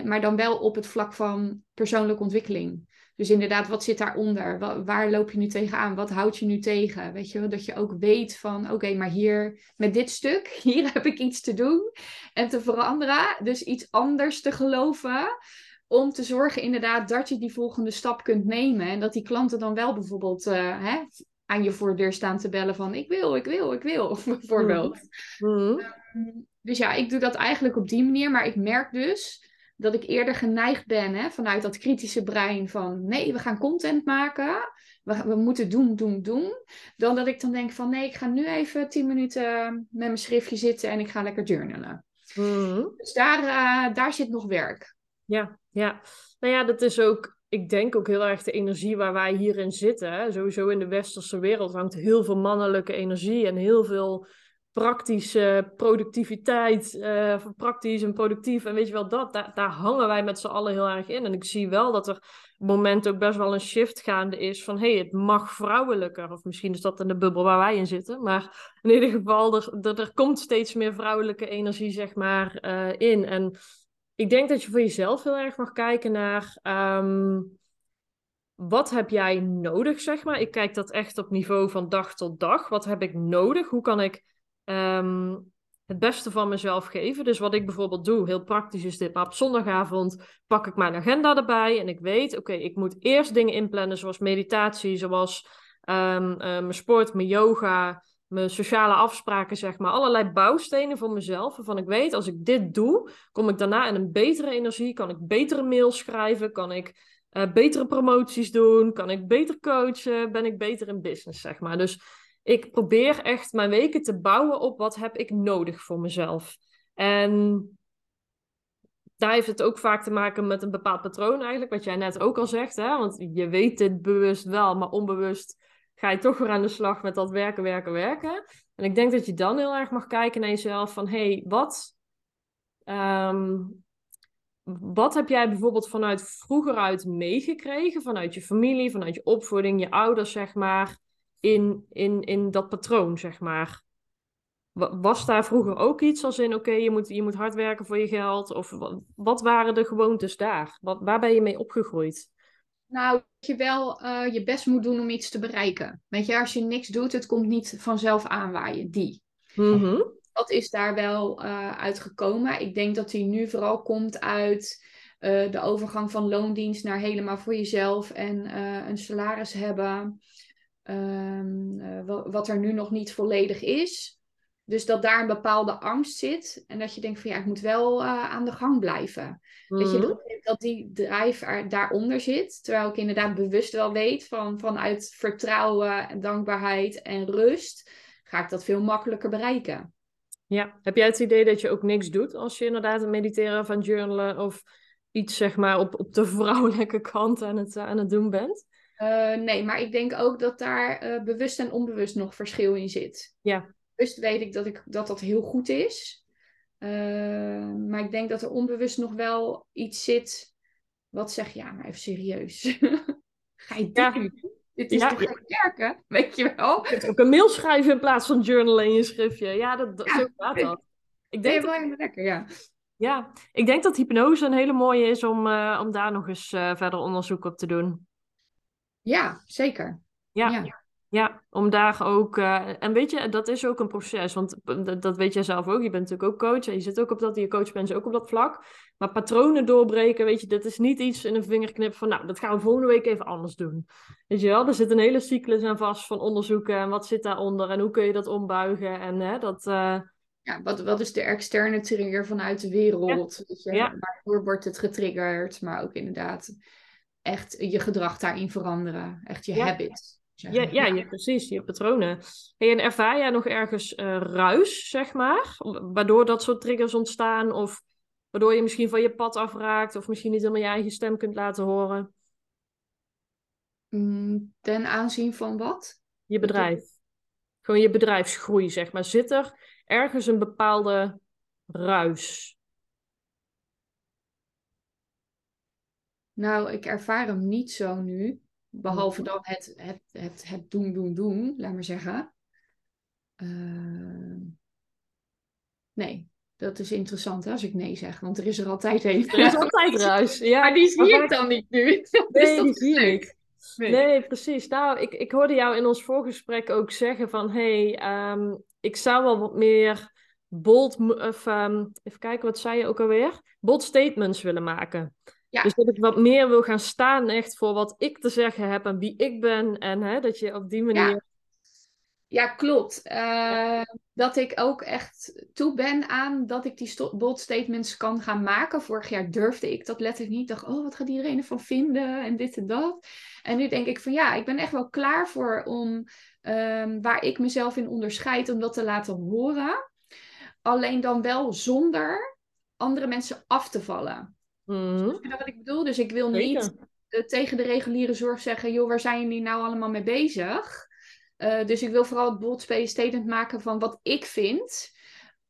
maar dan wel op het vlak van persoonlijke ontwikkeling. Dus inderdaad, wat zit daaronder? Waar, waar loop je nu tegenaan? Wat houdt je nu tegen? Weet je, dat je ook weet van, oké, maar hier met dit stuk, hier heb ik iets te doen en te veranderen. Dus iets anders te geloven. Om te zorgen inderdaad dat je die volgende stap kunt nemen. En dat die klanten dan wel bijvoorbeeld uh, hè, aan je voordeur staan te bellen van ik wil, ik wil, ik wil, bijvoorbeeld. Mm dus ja, ik doe dat eigenlijk op die manier. Maar ik merk dus dat ik eerder geneigd ben hè, vanuit dat kritische brein van nee, we gaan content maken. We, we moeten doen, doen, doen. Dan dat ik dan denk van nee, ik ga nu even tien minuten met mijn schriftje zitten en ik ga lekker journalen. Mm. Dus daar, uh, daar zit nog werk. Ja, ja. Nou ja, dat is ook, ik denk ook heel erg de energie waar wij hierin zitten. Hè. Sowieso in de westerse wereld hangt heel veel mannelijke energie en heel veel praktische productiviteit, uh, praktisch en productief en weet je wel dat, daar, daar hangen wij met z'n allen heel erg in. En ik zie wel dat er moment ook best wel een shift gaande is van hé, hey, het mag vrouwelijker. Of misschien is dat in de bubbel waar wij in zitten. Maar in ieder geval, er, er, komt steeds meer vrouwelijke energie zeg maar uh, in. En ik denk dat je voor jezelf heel erg mag kijken naar... Um, wat heb jij nodig, zeg maar? Ik kijk dat echt op niveau van dag tot dag. Wat heb ik nodig? Hoe kan ik um, het beste van mezelf geven. Dus wat ik bijvoorbeeld doe, heel praktisch is dit, maar op zondagavond pak ik mijn agenda erbij en ik weet, oké, ik moet eerst dingen inplannen zoals meditatie, zoals um, uh, mijn sport, mijn yoga, mijn sociale afspraken, zeg maar. Allerlei bouwstenen voor mezelf, waarvan ik weet, als ik dit doe, kom ik daarna in een betere energie, kan ik betere mails schrijven, kan ik uh, betere promoties doen? Kan ik beter coachen? Ben ik beter in business, zeg maar? Dus ik probeer echt mijn weken te bouwen op wat heb ik nodig voor mezelf. En daar heeft het ook vaak te maken met een bepaald patroon eigenlijk, wat jij net ook al zegt. Hè? Want je weet dit bewust wel, maar onbewust ga je toch weer aan de slag met dat werken, werken, werken. En ik denk dat je dan heel erg mag kijken naar jezelf van, hé, hey, wat, ehm, wat heb jij bijvoorbeeld vanuit vroeger uit meegekregen, vanuit je familie, vanuit je opvoeding, je ouders, zeg maar, in, in, in dat patroon, zeg maar? Was daar vroeger ook iets als in, oké, je, moet, je moet hard werken voor je geld? Of wat, wat waren de gewoontes daar? Wat, waar ben je mee opgegroeid? Nou, dat je wel uh, je best moet doen om iets te bereiken. Weet je, als je niks doet, het komt niet vanzelf aanwaaien, die. Mm Dat is daar wel uh, uitgekomen. Ik denk dat die nu vooral komt uit uh, de overgang van loondienst naar helemaal voor jezelf en een salaris hebben. Um, wat er nu nog niet volledig is. Dus dat daar een bepaalde angst zit. En dat je denkt van ja, ik moet wel uh, aan de gang blijven. Mm. Dat, je, mhm. dat die er, daaronder zit. Terwijl ik inderdaad bewust wel weet van vanuit vertrouwen en dankbaarheid en rust ga ik dat veel makkelijker bereiken. Ja, heb jij het idee dat je ook niks doet als je inderdaad een mediteren van journalen of iets zeg maar op, op de vrouwelijke kant aan het, aan het doen bent? Uh, nee, maar ik denk ook dat daar uh, bewust en onbewust nog verschil in zit. Ja bewust weet ik dat ik, dat, dat heel goed is. Uh, maar ik denk dat er onbewust nog wel iets zit wat zegt, ja, maar even serieus. Ga je dit ja. Dit is ja, toch ja. werken, weet je wel? Je kunt ook een mail schrijven in plaats van journalen in je schriftje. Ja, dat, dat zo gaat dat. Ik denk dat... wel lekker, ja. Ja, ik denk dat hypnose een hele mooie is om, om daar nog eens verder onderzoek op te doen. Ja, zeker. ja. ja. Ja, om daar ook. Uh, en weet je, dat is ook een proces. Want dat, dat, weet jij zelf ook. Je bent natuurlijk ook coach. En je zit ook op dat. Je coach bent ook op dat vlak. Maar patronen doorbreken, weet je, dat is niet iets in een vingerknip van. Nou, dat gaan we volgende week even anders doen. Weet je wel, er zit een hele cyclus aan vast van onderzoeken. En wat zit daaronder? En hoe kun je dat ombuigen? En hè, dat. Uh... Ja, wat, wat is de externe trigger vanuit de wereld? Ja. Weet je? Ja. Waardoor wordt het getriggerd? Maar ook inderdaad echt je gedrag daarin veranderen. Echt je ja. habits. Ja, ja, precies, je patronen. Hey, en ervaar jij nog ergens uh, ruis, zeg maar? Waardoor dat soort triggers ontstaan? Of waardoor je misschien van je pad afraakt? Of misschien niet helemaal je eigen stem kunt laten horen? Mm, ten aanzien van wat? Je bedrijf. Gewoon je bedrijfsgroei, zeg maar. Zit er ergens een bepaalde ruis? Nou, ik ervaar hem niet zo nu. Behalve dan het, het, het, het doen, doen, doen, laat maar zeggen. Uh, nee, dat is interessant hè, als ik nee zeg, want er is er altijd een. Er is altijd ruis, ja. Maar die zie ik dan niet nu. Nee, die zie ik. Nee. nee. precies. Nou, ik, ik hoorde jou in ons voorgesprek ook zeggen van... hé, hey, um, ik zou wel wat meer bold... Of, um, even kijken, wat zei je ook alweer? Bold statements willen maken. Dus dat ik wat meer wil gaan staan echt voor wat ik te zeggen heb en wie ik ben. En hè, dat je op die manier... Ja, ja klopt. Uh, dat ik ook echt toe ben aan dat ik die bold statements kan gaan maken. Vorig jaar durfde ik dat letterlijk niet. Ik dacht, oh, wat gaat iedereen ervan vinden? En dit en dat. En nu denk ik van ja, ik ben echt wel klaar voor om... Um, waar ik mezelf in onderscheid, om dat te laten horen. Alleen dan wel zonder andere mensen af te vallen. Mm. Snap je wat ik bedoel? Dus ik wil niet uh, tegen de reguliere zorg zeggen, joh, waar zijn jullie nou allemaal mee bezig? Uh, dus ik wil vooral het bold statement maken van wat ik vind.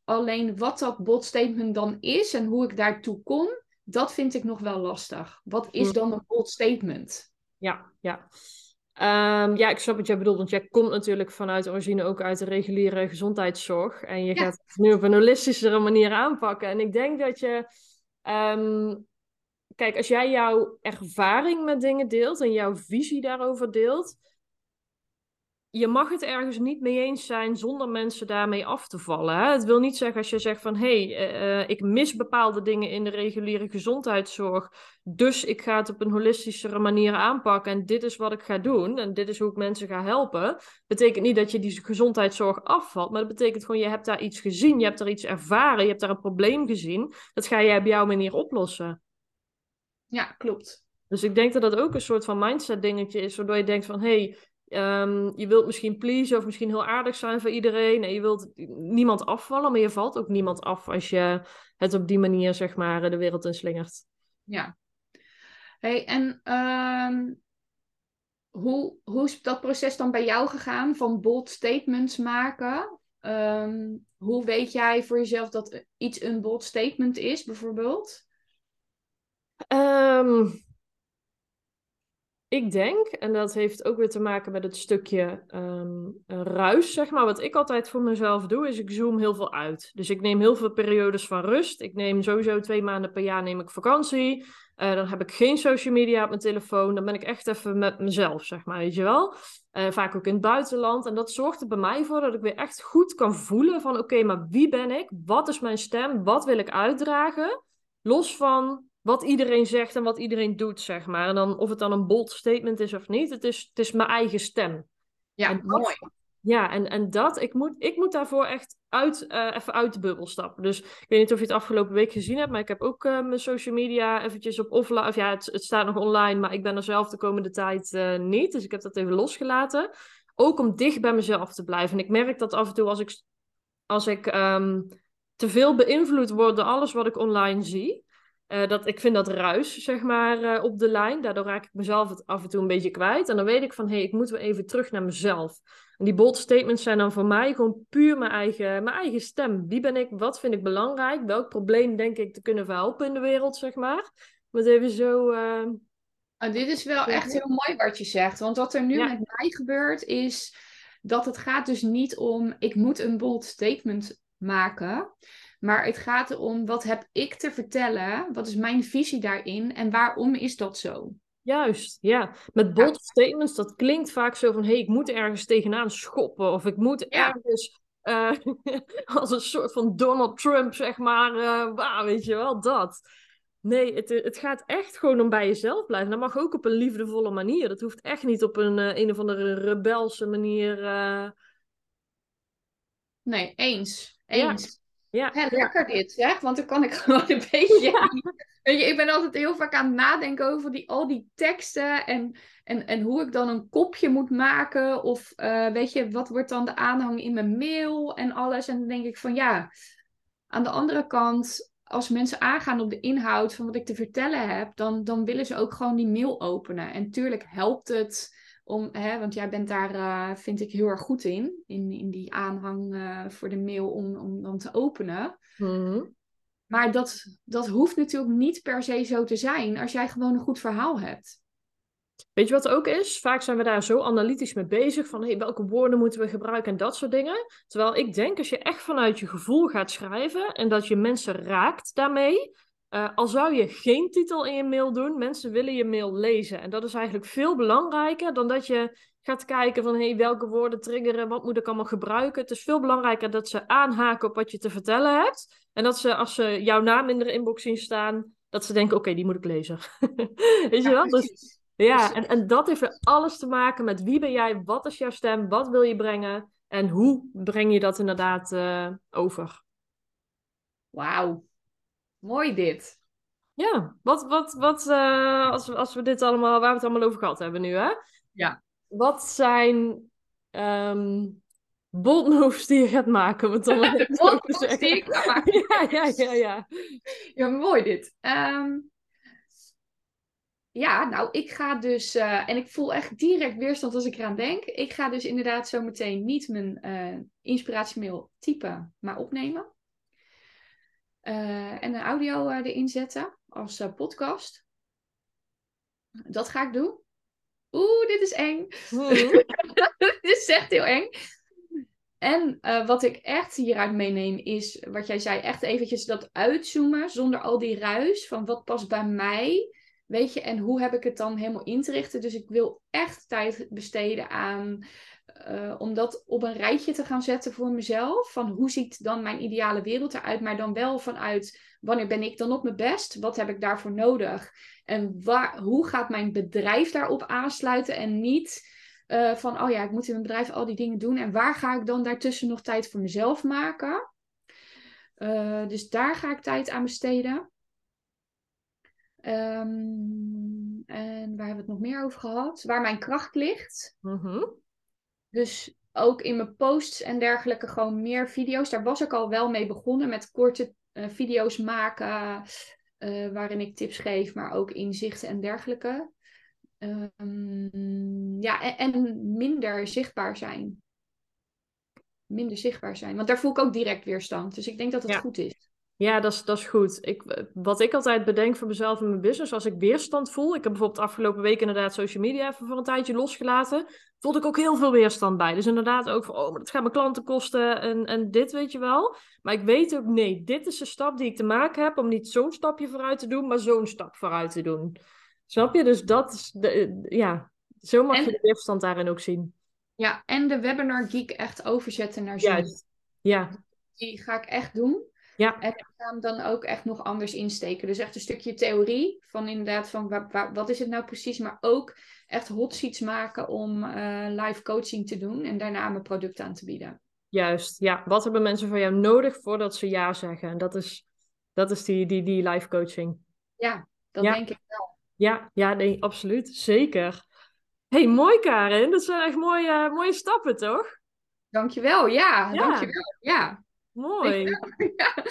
Alleen wat dat bold statement dan is en hoe ik daartoe kom, dat vind ik nog wel lastig. Wat is mm. dan een bold statement? Ja, ja. Um, ja, ik snap wat jij bedoelt, want jij komt natuurlijk vanuit origine ook uit de reguliere gezondheidszorg. En je ja. gaat het nu op een holistischere manier aanpakken. En ik denk dat je Um, kijk, als jij jouw ervaring met dingen deelt en jouw visie daarover deelt, je mag het ergens niet mee eens zijn zonder mensen daarmee af te vallen. Hè? Het wil niet zeggen als je zegt van hé, hey, uh, ik mis bepaalde dingen in de reguliere gezondheidszorg, dus ik ga het op een holistischere manier aanpakken en dit is wat ik ga doen en dit is hoe ik mensen ga helpen. Betekent niet dat je die gezondheidszorg afvalt, maar dat betekent gewoon je hebt daar iets gezien, je hebt daar iets ervaren, je hebt daar een probleem gezien. Dat ga jij op jouw manier oplossen. Ja, klopt. Dus ik denk dat dat ook een soort van mindset dingetje is, waardoor je denkt van, hé, hey, ehm, je wilt misschien pleasen of misschien heel aardig zijn voor iedereen en je wilt niemand afvallen, maar je valt ook niemand af als je het op die manier, zeg maar, de wereld in slingert. Ja. Hey, en ehm, hoe, hoe is dat proces dan bij jou gegaan van bold statements maken? Ehm, hoe weet jij voor jezelf dat iets een bold statement is, bijvoorbeeld? Um, ik denk, en dat heeft ook weer te maken met het stukje um, ruis, zeg maar. Wat ik altijd voor mezelf doe, is ik zoom heel veel uit. Dus ik neem heel veel periodes van rust. Ik neem sowieso twee maanden per jaar neem ik vakantie. Uh, dan heb ik geen social media op mijn telefoon. Dan ben ik echt even met mezelf, zeg maar, weet je wel. Uh, vaak ook in het buitenland. En dat zorgt er bij mij voor dat ik weer echt goed kan voelen van... oké, maar wie ben ik? Wat is mijn stem? Wat wil ik uitdragen? Los van wat iedereen zegt en wat iedereen doet, zeg maar. En dan of het dan een bold statement is of niet, het is, het is mijn eigen stem. Ja, mooi. Ja, en, en dat, ik moet, ik moet daarvoor echt uit, uh, even uit de bubbel stappen. Dus ik weet niet of je het afgelopen week gezien hebt, maar ik heb ook uh, mijn social media eventjes op offline. Of ja, het, het staat nog online, maar ik ben er zelf de komende tijd uh, niet. Dus ik heb dat even losgelaten. Ook om dicht bij mezelf te blijven. En ik merk dat af en toe als ik, als ik um, te veel beïnvloed word door alles wat ik online zie. Uh, dat, ik vind dat ruis, zeg maar, uh, op de lijn. Daardoor raak ik mezelf het af en toe een beetje kwijt. En dan weet ik van, hé, hey, ik moet weer even terug naar mezelf. En die bold statements zijn dan voor mij gewoon puur mijn eigen, mijn eigen stem. Wie ben ik? Wat vind ik belangrijk? Welk probleem denk ik te kunnen verhelpen in de wereld, zeg maar? Om het even zo... Uh... Oh, dit is wel echt heel mooi wat je zegt. Want wat er nu ja. met mij gebeurt, is dat het gaat dus niet om... ik moet een bold statement maken... Maar het gaat erom, wat heb ik te vertellen? Wat is mijn visie daarin? En waarom is dat zo? Juist, ja. Met bold statements, dat klinkt vaak zo van... hé, hey, ik moet ergens tegenaan schoppen. Of ik moet ja. ergens... Uh, als een soort van Donald Trump, zeg maar. Uh, bah, weet je wel, dat. Nee, het, het gaat echt gewoon om bij jezelf blijven. Dat mag ook op een liefdevolle manier. Dat hoeft echt niet op een, uh, een of andere rebelse manier. Nee, eens. Eens. Ja. Hè, lekker dit, zeg. Want dan kan ik gewoon een beetje... Ja. Weet je, ik ben altijd heel vaak aan het nadenken over die, al die teksten en, en, en hoe ik dan een kopje moet maken. Of uh, weet je, wat wordt dan de aanhang in mijn mail en alles. En dan denk ik van ja, aan de andere kant, als mensen aangaan op de inhoud van wat ik te vertellen heb, dan, dan willen ze ook gewoon die mail openen. En tuurlijk helpt het om, hè, want jij bent daar, uh, vind ik, heel erg goed in. In, in die aanhang uh, voor de mail om, om dan te openen. Mm-hmm. Maar dat, dat hoeft natuurlijk niet per se zo te zijn als jij gewoon een goed verhaal hebt. Weet je wat ook is? Vaak zijn we daar zo analytisch mee bezig van hey, welke woorden moeten we gebruiken en dat soort dingen. Terwijl ik denk als je echt vanuit je gevoel gaat schrijven en dat je mensen raakt daarmee, uh, al zou je geen titel in je mail doen, mensen willen je mail lezen. En dat is eigenlijk veel belangrijker dan dat je gaat kijken van hey, welke woorden triggeren, wat moet ik allemaal gebruiken. Het is veel belangrijker dat ze aanhaken op wat je te vertellen hebt. En dat ze als ze jouw naam in de inbox zien staan, dat ze denken oké, okay, die moet ik lezen. Weet je wel? Dus, ja, en, en dat heeft alles te maken met wie ben jij, wat is jouw stem, wat wil je brengen en hoe breng je dat inderdaad uh, over. Wauw, Mooi dit. Ja, wat, wat, wat uh, als, we, als we dit allemaal, waar we het allemaal over gehad hebben nu, hè? Ja. Wat zijn um, bold moves die je gaat maken? Wat dan bold moves die ik ga maken? ja, ja, ja, ja. Ja, mooi dit. Um, ja, nou, ik ga dus, uh, en ik voel echt direct weerstand als ik eraan denk. Ik ga dus inderdaad zo meteen niet mijn uh, inspiratiemail typen, maar opnemen. Uh, en een audio uh, erin zetten als uh, podcast. Dat ga ik doen. Oeh, dit is eng. Dit is echt heel eng. En wat ik echt hieruit meeneem is, wat jij zei, echt eventjes dat uitzoomen zonder al die ruis van wat past bij mij. Weet je, en hoe heb ik het dan helemaal in te richten? Dus ik wil echt tijd besteden aan uh, om dat op een rijtje te gaan zetten voor mezelf. Van hoe ziet dan mijn ideale wereld eruit? Maar dan wel vanuit wanneer ben ik dan op mijn best? Wat heb ik daarvoor nodig? En waar, hoe gaat mijn bedrijf daarop aansluiten? En niet uh, van, oh ja, ik moet in mijn bedrijf al die dingen doen. En waar ga ik dan daartussen nog tijd voor mezelf maken? Uh, dus daar ga ik tijd aan besteden. Um, waar hebben we het nog meer over gehad? Waar mijn kracht ligt. Mhm. Dus ook in mijn posts en dergelijke gewoon meer video's. Daar was ik al wel mee begonnen met korte eh, video's maken. eh, waarin ik tips geef, maar ook inzichten en dergelijke. Ehm, ja, en, en minder zichtbaar zijn. Minder zichtbaar zijn. Want daar voel ik ook direct weerstand. Dus ik denk dat het Ja. goed is. Ja, dat is, dat is goed. Ik, wat ik altijd bedenk voor mezelf in mijn business, als ik weerstand voel. Ik heb bijvoorbeeld afgelopen week inderdaad social media even voor een tijdje losgelaten. Voelde ik ook heel veel weerstand bij. Dus inderdaad ook van, oh, maar dat gaat mijn klanten kosten en, en dit weet je wel. Maar ik weet ook, nee, dit is de stap die ik te maken heb om niet zo'n stapje vooruit te doen, maar zo'n stap vooruit te doen. Snap je? Dus dat is, de, ja, zo mag En- je de weerstand daarin ook zien. Ja, en de webinar geek echt overzetten naar Zoom. Juist. Ja, Die ga ik echt doen. Ja, En ik ga hem dan ook echt nog anders insteken. Dus echt een stukje theorie van inderdaad van waar, waar- wat is het nou precies. Maar ook echt hot seats maken om eh, live coaching te doen. En daarna mijn product aan te bieden. juist. Ja, wat hebben mensen van jou nodig voordat ze ja zeggen? En dat is, dat is die, die, die live coaching. Ja, dat Ja. denk ik wel. Ja, ja, nee, absoluut. Zeker. hey, mooi Karin. Dat zijn echt mooie, mooie stappen, toch? Dankjewel. Ja, Ja. dankjewel. Ja. Mooi. ja.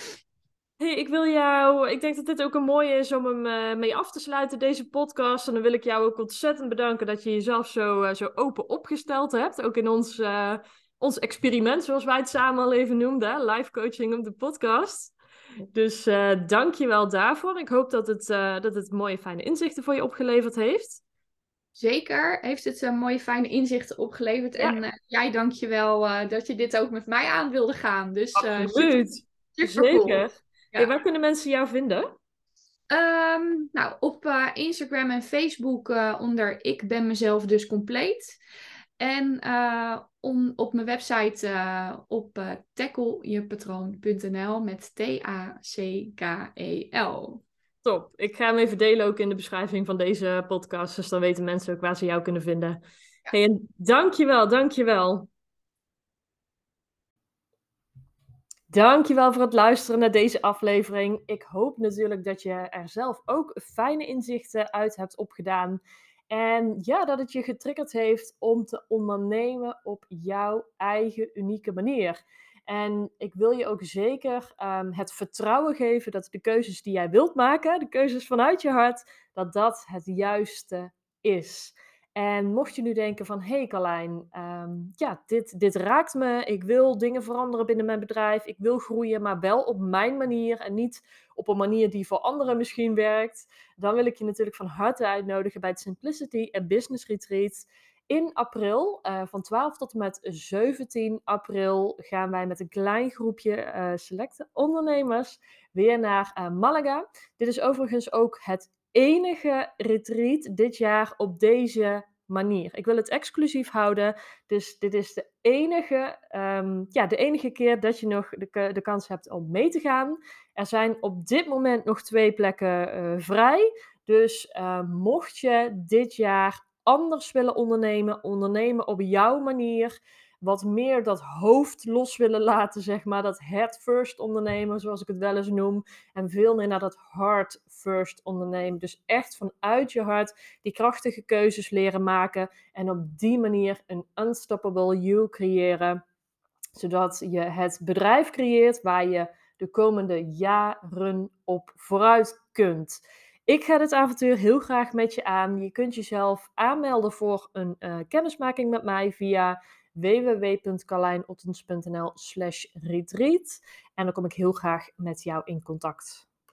Hey, ik wil jou, ik denk dat dit ook een mooie is om hem eh, mee af te sluiten, deze podcast. En dan wil ik jou ook ontzettend bedanken dat je jezelf zo, eh, zo open opgesteld hebt. Ook in ons, eh, ons experiment, zoals wij het samen al even noemden, live coaching op de podcast. Dus dank je wel daarvoor. Ik hoop dat het, dat het mooie, fijne inzichten voor je opgeleverd heeft. Zeker. Heeft het een mooie fijne inzichten opgeleverd. Ja. En eh, jij dankjewel eh dat je dit ook met mij aan wilde gaan. Dus eh, Absoluut. cool. Zeker. Ja. Hey, waar kunnen mensen jou vinden? Ehm, nou, op eh, Instagram en Facebook eh, onder Ik ben mezelf dus compleet. En eh, om, op mijn website eh, op uh, tacklejepatroon.nl met T-A-C-K-E-L. Top. Ik ga hem even delen ook in de beschrijving van deze podcast. Dus dan weten mensen ook waar ze jou kunnen vinden. Hey, en dankjewel, dankjewel. Dankjewel voor het luisteren naar deze aflevering. Ik hoop natuurlijk dat je er zelf ook fijne inzichten uit hebt opgedaan. En ja, dat het je getriggerd heeft om te ondernemen op jouw eigen unieke manier. En ik wil je ook zeker um, het vertrouwen geven dat de keuzes die jij wilt maken, de keuzes vanuit je hart, dat dat het juiste is. En mocht je nu denken van, hé hey Carlijn, um, ja, dit, dit raakt me, ik wil dingen veranderen binnen mijn bedrijf, ik wil groeien, maar wel op mijn manier en niet op een manier die voor anderen misschien werkt, dan wil ik je natuurlijk van harte uitnodigen bij het Simplicity and Business Retreat. In april, uh, van 12 tot en met 17 april, gaan wij met een klein groepje uh, selecte ondernemers weer naar uh, Malaga. Dit is overigens ook het enige retreat dit jaar op deze manier. Ik wil het exclusief houden, dus dit is de enige, um, ja, de enige keer dat je nog de, de kans hebt om mee te gaan. Er zijn op dit moment nog twee plekken vrij, dus mocht je dit jaar anders willen ondernemen, ondernemen op jouw manier, wat meer dat hoofd los willen laten, zeg maar, dat head first ondernemen, zoals ik het wel eens noem, en veel meer naar dat heart first ondernemen. Dus echt vanuit je hart die krachtige keuzes leren maken en op die manier een unstoppable you creëren, zodat je het bedrijf creëert waar je de komende jaren op vooruit kunt. Ik ga dit avontuur heel graag met je aan. Je kunt jezelf aanmelden voor een uh, kennismaking met mij via www.carlijnottens.nl slash retreat. En dan kom ik heel graag met jou in contact.